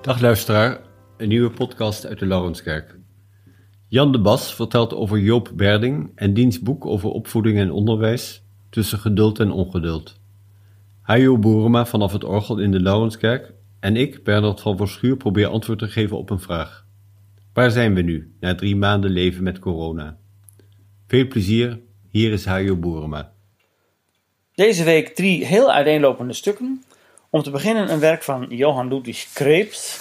Dag luisteraar, een nieuwe podcast uit de Laurenskerk. Jan de Bas vertelt over Joop Berding en diens boek over opvoeding en onderwijs tussen geduld en ongeduld. Hajo Boerema vanaf het orgel in de Laurenskerk en ik, Bernard van Verschuur, probeer antwoord te geven op een vraag. Waar zijn we nu, na drie maanden leven met corona? Veel plezier, hier is Hajo Boerema. Deze week drie heel uiteenlopende stukken. Om te beginnen een werk van Johann Ludwig Krebs,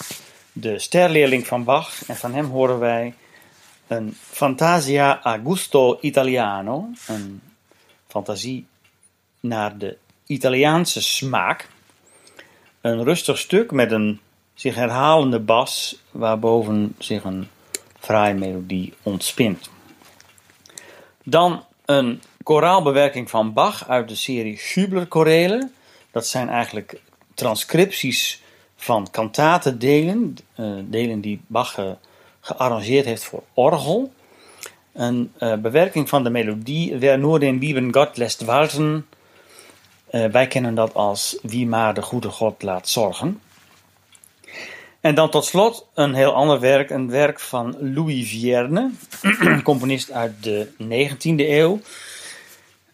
de sterleerling van Bach. En van hem horen wij een Fantasia a gusto italiano, een fantasie naar de Italiaanse smaak. Een rustig stuk met een zich herhalende bas, waarboven zich een fraaie melodie ontspint. Dan een koraalbewerking van Bach uit de serie Schubler-chorelen. Dat zijn eigenlijk transcripties van kantatendelen, uh, delen die Bach ge gearrangeerd heeft voor orgel. Een uh, bewerking van de melodie Wer nur den lieben Gott lässt walten. Uh, wij kennen dat als Wie maar de goede God laat zorgen. En dan tot slot een heel ander werk, een werk van Louis Vierne, componist uit de 19e eeuw.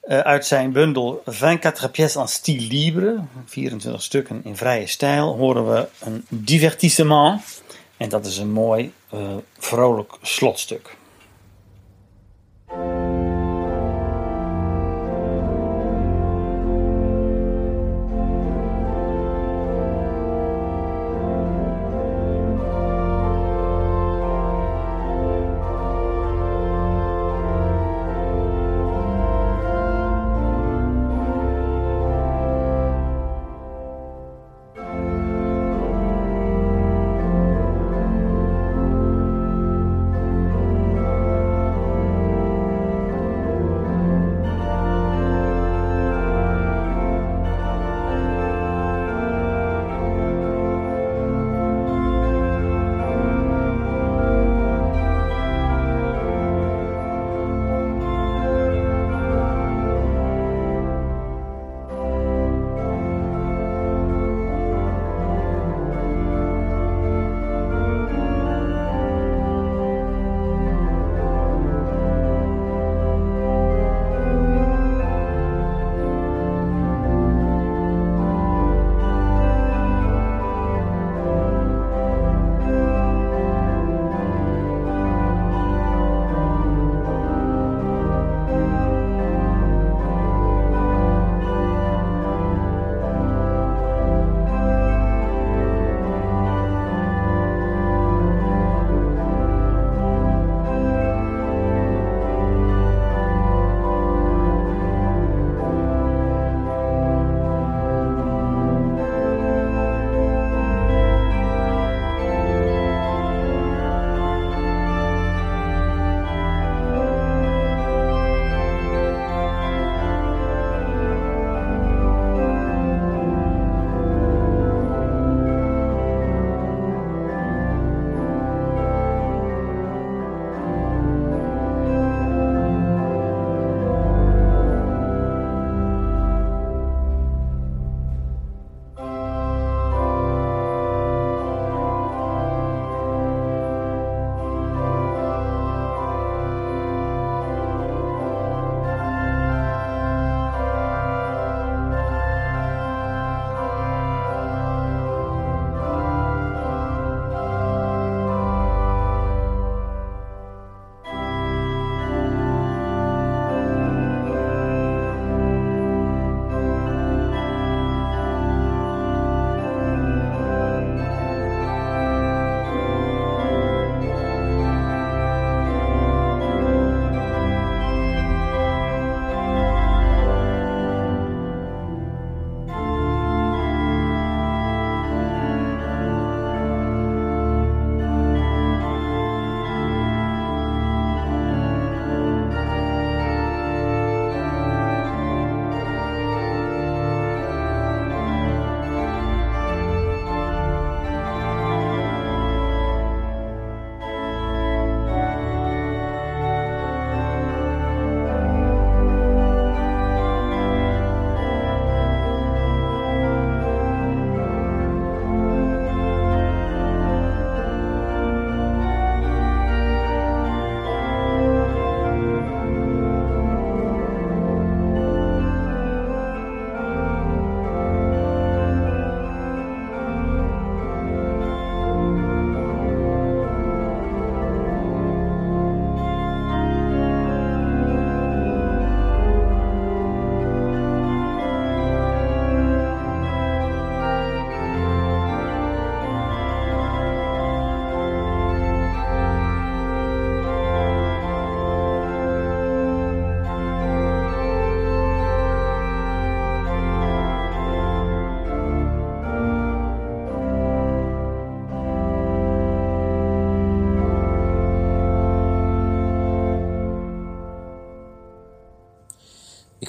Uh, uit zijn bundel 24 pièces en style libre, 24 stukken in vrije stijl, horen we een divertissement. En dat is een mooi, uh, vrolijk slotstuk.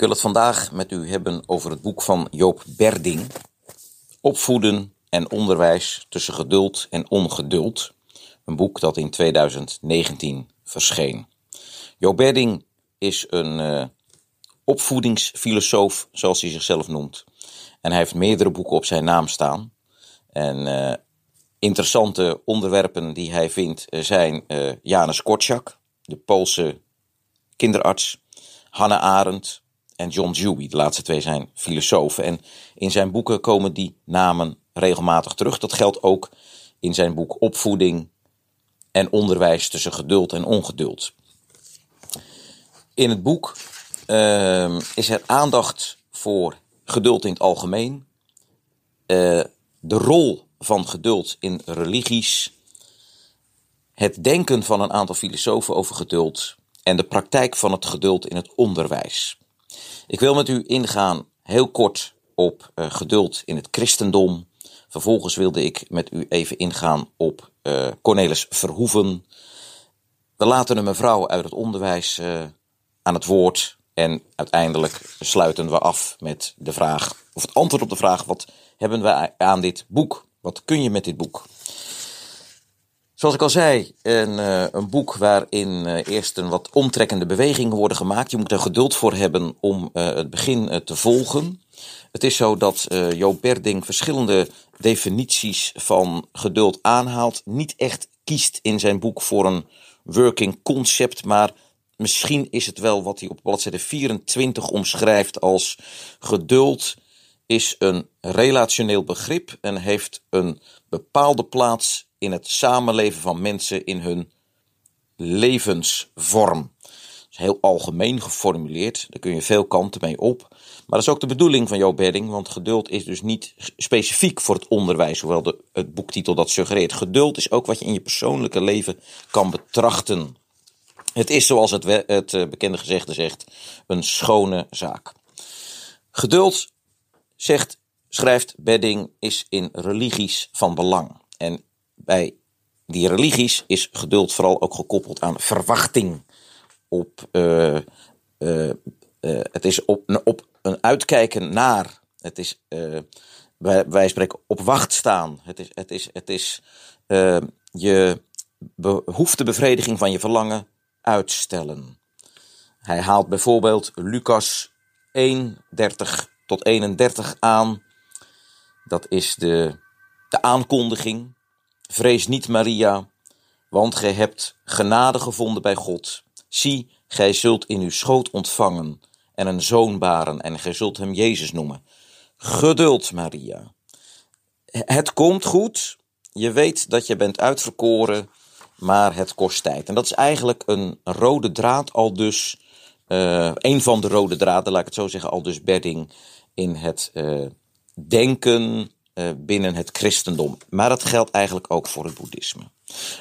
Wil het vandaag met u hebben over het boek van Joop Berding. Opvoeden en onderwijs tussen geduld en ongeduld. Een boek dat in 2019 verscheen. Joop Berding is een uh, opvoedingsfilosoof, zoals hij zichzelf noemt. En hij heeft meerdere boeken op zijn naam staan. En uh, interessante onderwerpen die hij vindt zijn uh, Janus Korczak, de Poolse kinderarts, Hannah Arendt en John Dewey. De laatste twee zijn filosofen. En in zijn boeken komen die namen regelmatig terug. Dat geldt ook in zijn boek Opvoeding en Onderwijs tussen geduld en ongeduld. In het boek uh, is er aandacht voor geduld in het algemeen, uh, de rol van geduld in religies, het denken van een aantal filosofen over geduld en de praktijk van het geduld in het onderwijs. Ik wil met u ingaan heel kort op uh, geduld in het christendom. Vervolgens wilde ik met u even ingaan op uh, Cornelis Verhoeven. We laten een mevrouw uit het onderwijs uh, aan het woord. En uiteindelijk sluiten we af met de vraag, of het antwoord op de vraag: wat hebben we aan dit boek? Wat kun je met dit boek? Zoals ik al zei, een, uh, een boek waarin uh, eerst een wat omtrekkende bewegingen worden gemaakt. Je moet er geduld voor hebben om uh, het begin te volgen. Het is zo dat Joop Berding verschillende definities van geduld aanhaalt. Niet echt kiest in zijn boek voor een working concept, maar misschien is het wel wat hij op bladzijde 24 omschrijft als geduld is een relationeel begrip en heeft een bepaalde plaats in het samenleven van mensen in hun levensvorm. Is heel algemeen geformuleerd, daar kun je veel kanten mee op. Maar dat is ook de bedoeling van Joop Bedding, want geduld is dus niet specifiek voor het onderwijs, hoewel de, het boektitel dat suggereert. Geduld is ook wat je in je persoonlijke leven kan betrachten. Het is zoals het, het bekende gezegde zegt, een schone zaak. Geduld, zegt, schrijft Bedding, is in religies van belang. En bij die religies is geduld vooral ook gekoppeld aan verwachting. Op, uh, uh, uh, het is op, op een uitkijken naar. Het is, wij, wij spreken op wacht staan. Het is, het is, het is je behoeftebevrediging van je verlangen uitstellen. Hij haalt bijvoorbeeld Lucas 1, 30 tot 31 aan. Dat is de, de aankondiging Vrees niet, Maria, want gij hebt genade gevonden bij God. Zie, gij zult in uw schoot ontvangen en een zoon baren en gij zult hem Jezus noemen. Geduld, Maria. Het komt goed. Je weet dat je bent uitverkoren, maar het kost tijd. En dat is eigenlijk een rode draad al dus, uh, een van de rode draden, laat ik het zo zeggen, al dus bedding in het uh, denken, binnen het christendom. Maar dat geldt eigenlijk ook voor het boeddhisme.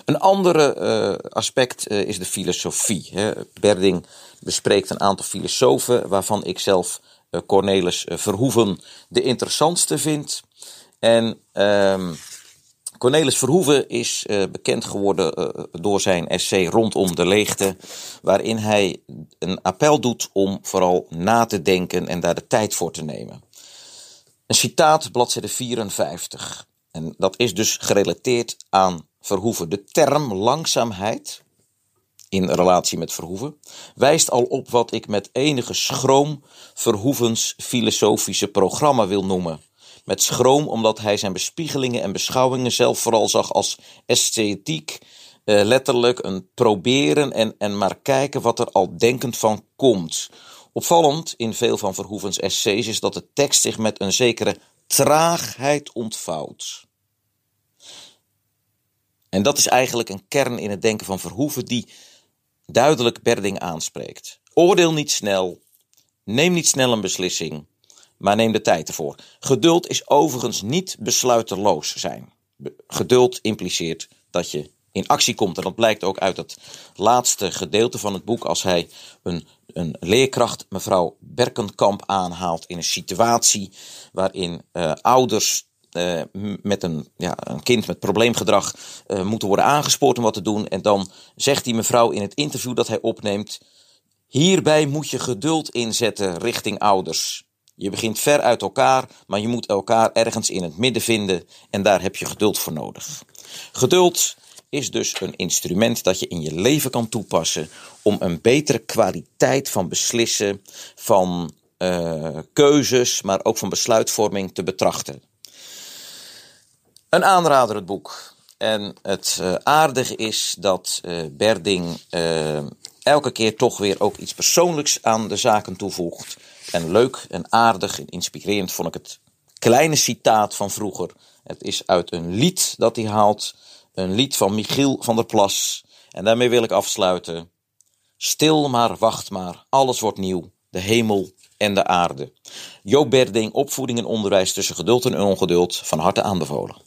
Een andere uh, aspect uh, is de filosofie. Hè. Berding bespreekt een aantal filosofen waarvan ik zelf Cornelis Verhoeven de interessantste vind. En ehm, Cornelis Verhoeven is bekend geworden door zijn essay Rondom de Leegte, waarin hij een appel doet om vooral na te denken en daar de tijd voor te nemen. Een citaat, bladzijde 54. En dat is dus gerelateerd aan Verhoeven. De term langzaamheid, in relatie met Verhoeven, wijst al op wat ik met enige schroom Verhoevens filosofische programma wil noemen. Met schroom omdat hij zijn bespiegelingen en beschouwingen zelf vooral zag als esthetiek, eh, letterlijk een proberen en, en maar kijken wat er al denkend van komt. Opvallend in veel van Verhoevens essays is dat de tekst zich met een zekere traagheid ontvouwt. En dat is eigenlijk een kern in het denken van Verhoeven die duidelijk Berding aanspreekt. Oordeel niet snel, neem niet snel een beslissing, maar neem de tijd ervoor. Geduld is overigens niet besluiteloos zijn. Geduld impliceert dat je in actie komt. En dat blijkt ook uit het laatste gedeelte van het boek, als hij een, een leerkracht, mevrouw Berkenkamp, aanhaalt in een situatie waarin uh, ouders uh, met een, ja, een kind met probleemgedrag uh, moeten worden aangespoord om wat te doen. En dan zegt die mevrouw in het interview dat hij opneemt: Hierbij moet je geduld inzetten richting ouders. Je begint ver uit elkaar, maar je moet elkaar ergens in het midden vinden en daar heb je geduld voor nodig. Geduld is dus een instrument dat je in je leven kan toepassen om een betere kwaliteit van beslissen, van uh, keuzes, maar ook van besluitvorming te betrachten. Een aanrader het boek. En het uh, aardige is dat uh, Berding elke keer toch weer ook iets persoonlijks aan de zaken toevoegt. En leuk en aardig en inspirerend vond ik het kleine citaat van vroeger. Het is uit een lied dat hij haalt. Een lied van Michiel van der Plas. En daarmee wil ik afsluiten. Stil maar, wacht maar, alles wordt nieuw. De hemel en de aarde. Joop Berding, opvoeding en onderwijs tussen geduld en ongeduld, van harte aanbevolen.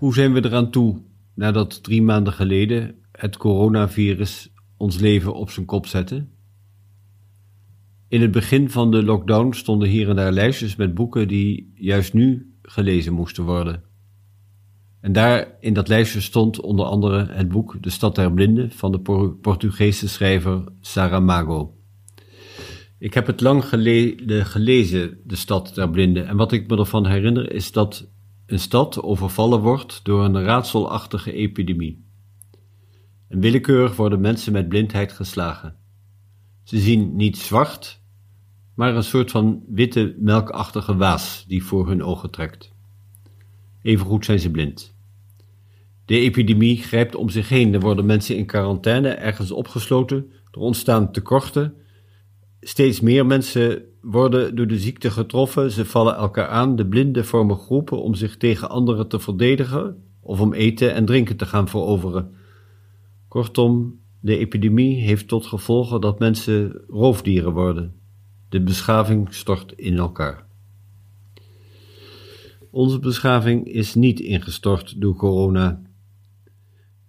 Hoe zijn we eraan toe nadat drie maanden geleden het coronavirus ons leven op zijn kop zette? In het begin van de lockdown stonden hier en daar lijstjes met boeken die juist nu gelezen moesten worden. En daar in dat lijstje stond onder andere het boek De Stad der Blinden van de Portugese schrijver Saramago. Ik heb het lang geleden gelezen, De Stad der Blinden, en wat ik me ervan herinner is dat een stad overvallen wordt door een raadselachtige epidemie. En willekeurig worden mensen met blindheid geslagen. Ze zien niet zwart, maar een soort van witte melkachtige waas die voor hun ogen trekt. Evengoed zijn ze blind. De epidemie grijpt om zich heen. Er worden mensen in quarantaine ergens opgesloten. Er ontstaan tekorten. Steeds meer mensen worden door de ziekte getroffen. Ze vallen elkaar aan. De blinden vormen groepen om zich tegen anderen te verdedigen of om eten en drinken te gaan veroveren. Kortom, de epidemie heeft tot gevolg dat mensen roofdieren worden. De beschaving stort in elkaar. Onze beschaving is niet ingestort door corona.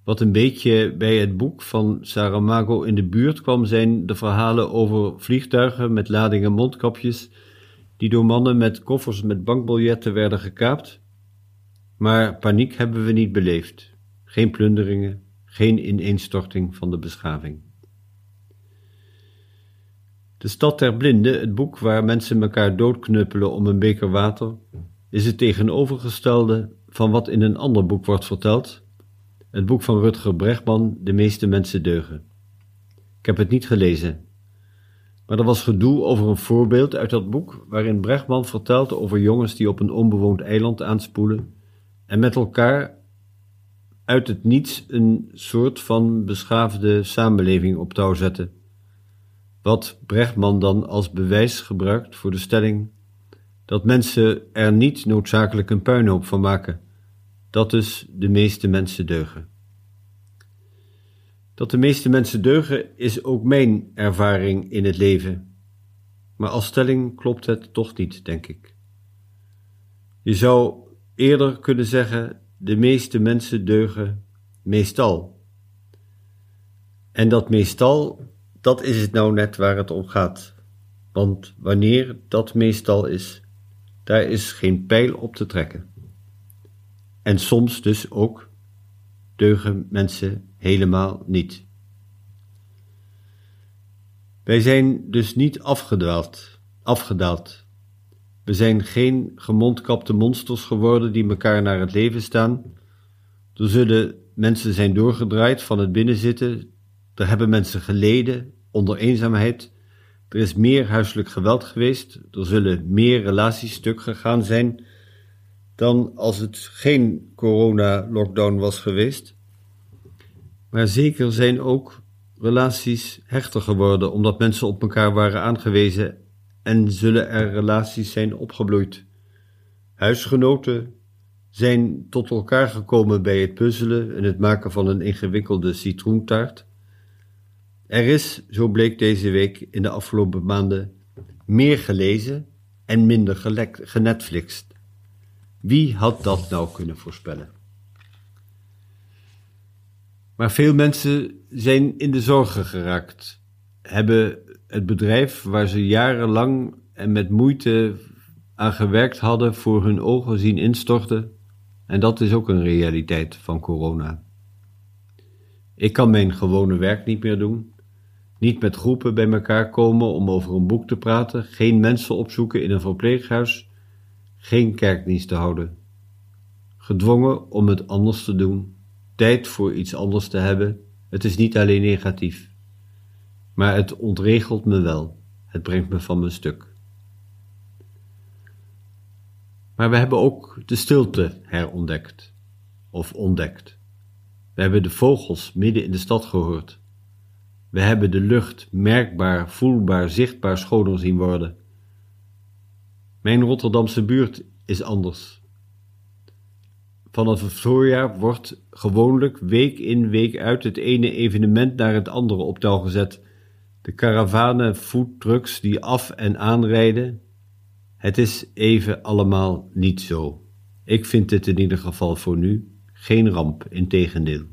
Wat een beetje bij het boek van Saramago in de buurt kwam, zijn de verhalen over vliegtuigen met ladingen mondkapjes, die door mannen met koffers met bankbiljetten werden gekaapt. Maar paniek hebben we niet beleefd. Geen plunderingen, geen ineenstorting van de beschaving. De Stad der Blinden, het boek waar mensen elkaar doodknuppelen om een beker water, is het tegenovergestelde van wat in een ander boek wordt verteld, het boek van Rutger Bregman, De meeste mensen deugen. Ik heb het niet gelezen, maar er was gedoe over een voorbeeld uit dat boek waarin Bregman vertelt over jongens die op een onbewoond eiland aanspoelen en met elkaar uit het niets een soort van beschaafde samenleving op touw zetten. Wat Brechtman dan als bewijs gebruikt voor de stelling dat mensen er niet noodzakelijk een puinhoop van maken, dat dus de meeste mensen deugen. Dat de meeste mensen deugen is ook mijn ervaring in het leven, maar als stelling klopt het toch niet, denk ik. Je zou eerder kunnen zeggen de meeste mensen deugen meestal. En dat meestal, dat is het nou net waar het om gaat. Want wanneer dat meestal is, daar is geen pijl op te trekken. En soms dus ook deugen mensen helemaal niet. Wij zijn dus niet afgedwaald, afgedaald we zijn geen gemondkapte monsters geworden die elkaar naar het leven staan. Er zullen mensen zijn doorgedraaid van het binnenzitten. Er hebben mensen geleden onder eenzaamheid. Er is meer huiselijk geweld geweest. Er zullen meer relaties stuk gegaan zijn dan als het geen corona-lockdown was geweest. Maar zeker zijn ook relaties hechter geworden omdat mensen op elkaar waren aangewezen en zullen er relaties zijn opgebloeid. Huisgenoten zijn tot elkaar gekomen bij het puzzelen en het maken van een ingewikkelde citroentaart. Er is, zo bleek deze week in de afgelopen maanden, meer gelezen en minder genetflixt. Wie had dat nou kunnen voorspellen? Maar veel mensen zijn in de zorgen geraakt, hebben het bedrijf waar ze jarenlang en met moeite aan gewerkt hadden voor hun ogen zien instorten. En dat is ook een realiteit van corona. Ik kan mijn gewone werk niet meer doen. Niet met groepen bij elkaar komen om over een boek te praten. Geen mensen opzoeken in een verpleeghuis. Geen kerkdienst te houden. Gedwongen om het anders te doen. Tijd voor iets anders te hebben. Het is niet alleen negatief maar het ontregelt me wel. Het brengt me van mijn stuk. Maar we hebben ook de stilte herontdekt of ontdekt. We hebben de vogels midden in de stad gehoord. We hebben de lucht merkbaar, voelbaar, zichtbaar schoner zien worden. Mijn Rotterdamse buurt is anders. Vanaf het voorjaar wordt gewoonlijk week in week uit het ene evenement naar het andere op touw gezet de karavanen foodtrucks die af en aanrijden. Het is even allemaal niet zo. Ik vind dit in ieder geval voor nu geen ramp, integendeel.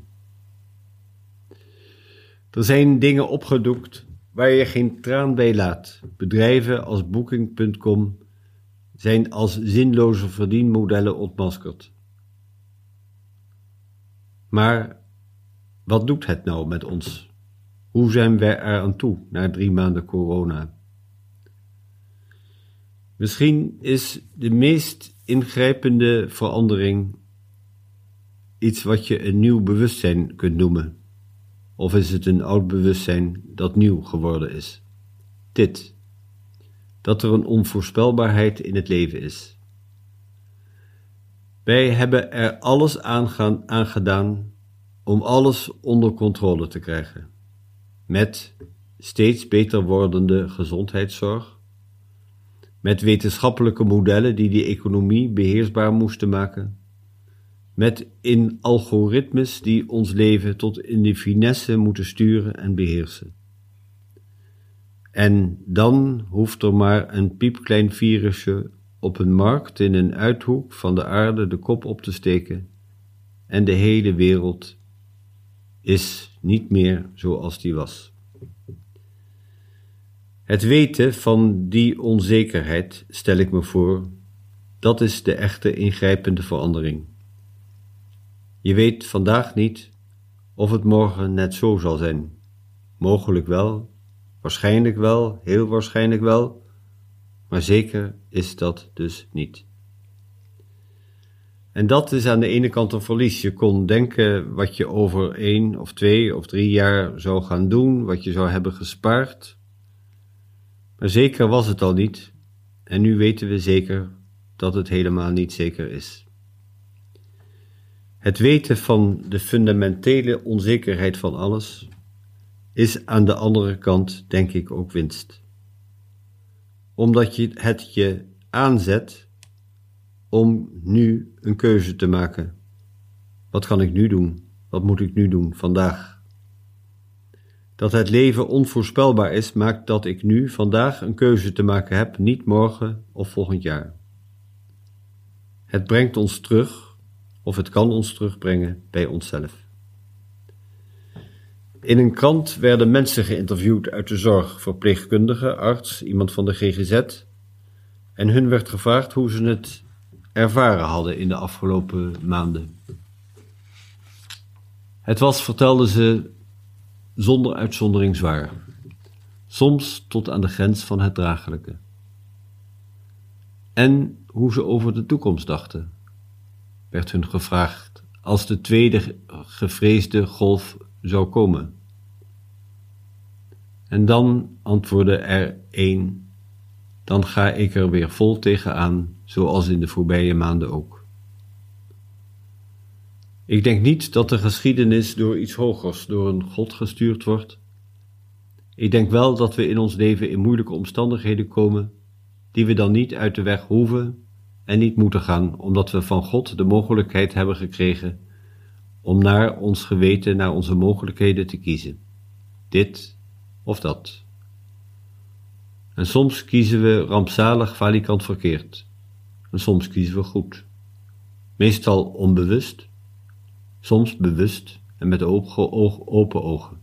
Er zijn dingen opgedoekt waar je geen traan bij laat. Bedrijven als Booking.com zijn als zinloze verdienmodellen ontmaskerd. Maar wat doet het nou met ons? Hoe zijn wij er aan toe na drie maanden corona? Misschien is de meest ingrijpende verandering iets wat je een nieuw bewustzijn kunt noemen. Of is het een oud bewustzijn dat nieuw geworden is? Dit: dat er een onvoorspelbaarheid in het leven is. Wij hebben er alles aan, aan gedaan om alles onder controle te krijgen. Met steeds beter wordende gezondheidszorg, met wetenschappelijke modellen die die economie beheersbaar moesten maken, met in algoritmes die ons leven tot in de finesse moeten sturen en beheersen. En dan hoeft er maar een piepklein virusje op een markt in een uithoek van de aarde de kop op te steken en de hele wereld is niet meer zoals die was. Het weten van die onzekerheid, stel ik me voor, dat is de echte ingrijpende verandering. Je weet vandaag niet of het morgen net zo zal zijn. Mogelijk wel, waarschijnlijk wel, heel waarschijnlijk wel, maar zeker is dat dus niet. En dat is aan de ene kant een verlies. Je kon denken wat je over één of twee of drie jaar zou gaan doen, wat je zou hebben gespaard. Maar zeker was het al niet, en nu weten we zeker dat het helemaal niet zeker is. Het weten van de fundamentele onzekerheid van alles is aan de andere kant, denk ik, ook winst. Omdat je het je aanzet om nu een keuze te maken. Wat kan ik nu doen? Wat moet ik nu doen vandaag? Dat het leven onvoorspelbaar is, maakt dat ik nu vandaag een keuze te maken heb, niet morgen of volgend jaar. Het brengt ons terug, of het kan ons terugbrengen bij onszelf. In een krant werden mensen geïnterviewd uit de zorg, verpleegkundige, arts, iemand van de GGZ, en hun werd gevraagd hoe ze het ervaren hadden in de afgelopen maanden. Het was, vertelden ze, zonder uitzondering zwaar, soms tot aan de grens van het draaglijke. En hoe ze over de toekomst dachten, werd hun gevraagd als de tweede gevreesde golf zou komen. En dan antwoordde er één, dan ga ik er weer vol tegenaan zoals in de voorbije maanden ook. Ik denk niet dat de geschiedenis door iets hogers, door een God gestuurd wordt. Ik denk wel dat we in ons leven in moeilijke omstandigheden komen, die we dan niet uit de weg hoeven en niet moeten gaan, omdat we van God de mogelijkheid hebben gekregen om naar ons geweten, naar onze mogelijkheden te kiezen. Dit of dat. En soms kiezen we rampzalig valikant verkeerd en soms kiezen we goed. Meestal onbewust, soms bewust en met open ogen.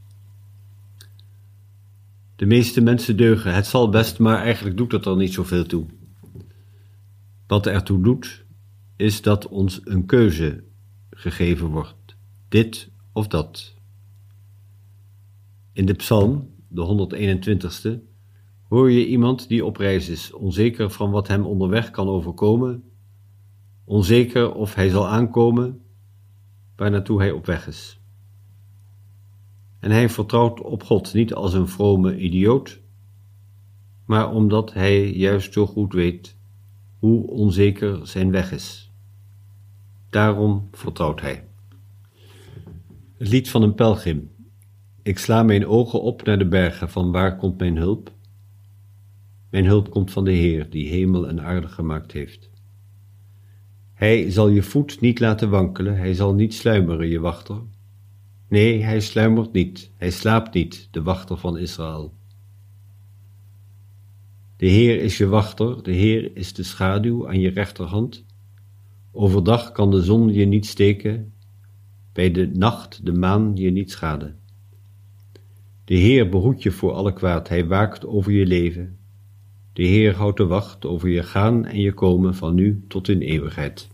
De meeste mensen deugen, het zal best, maar eigenlijk doet dat er niet zoveel toe. Wat ertoe doet, is dat ons een keuze gegeven wordt, dit of dat. In de psalm, de 121ste, Hoor je iemand die op reis is, onzeker van wat hem onderweg kan overkomen, onzeker of hij zal aankomen waar naartoe hij op weg is. En hij vertrouwt op God niet als een vrome idioot, maar omdat hij juist zo goed weet hoe onzeker zijn weg is. Daarom vertrouwt hij. Het lied van een pelgrim. Ik sla mijn ogen op naar de bergen, van waar komt mijn hulp? Mijn hulp komt van de Heer, die hemel en aarde gemaakt heeft. Hij zal je voet niet laten wankelen, hij zal niet sluimeren, je wachter. Nee, hij sluimert niet, hij slaapt niet, de wachter van Israël. De Heer is je wachter, de Heer is de schaduw aan je rechterhand. Overdag kan de zon je niet steken, bij de nacht de maan je niet schaden. De Heer behoedt je voor alle kwaad, hij waakt over je leven. De Heer houdt de wacht over je gaan en je komen van nu tot in eeuwigheid.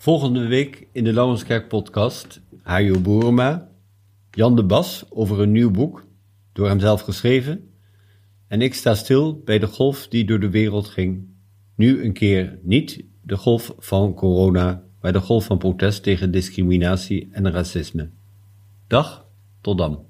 Volgende week in de Laurenskerk podcast Hajo Boerema, Jan de Bas over een nieuw boek, door hem zelf geschreven. En ik sta stil bij de golf die door de wereld ging. Nu een keer niet de golf van corona, maar de golf van protest tegen discriminatie en racisme. Dag, tot dan.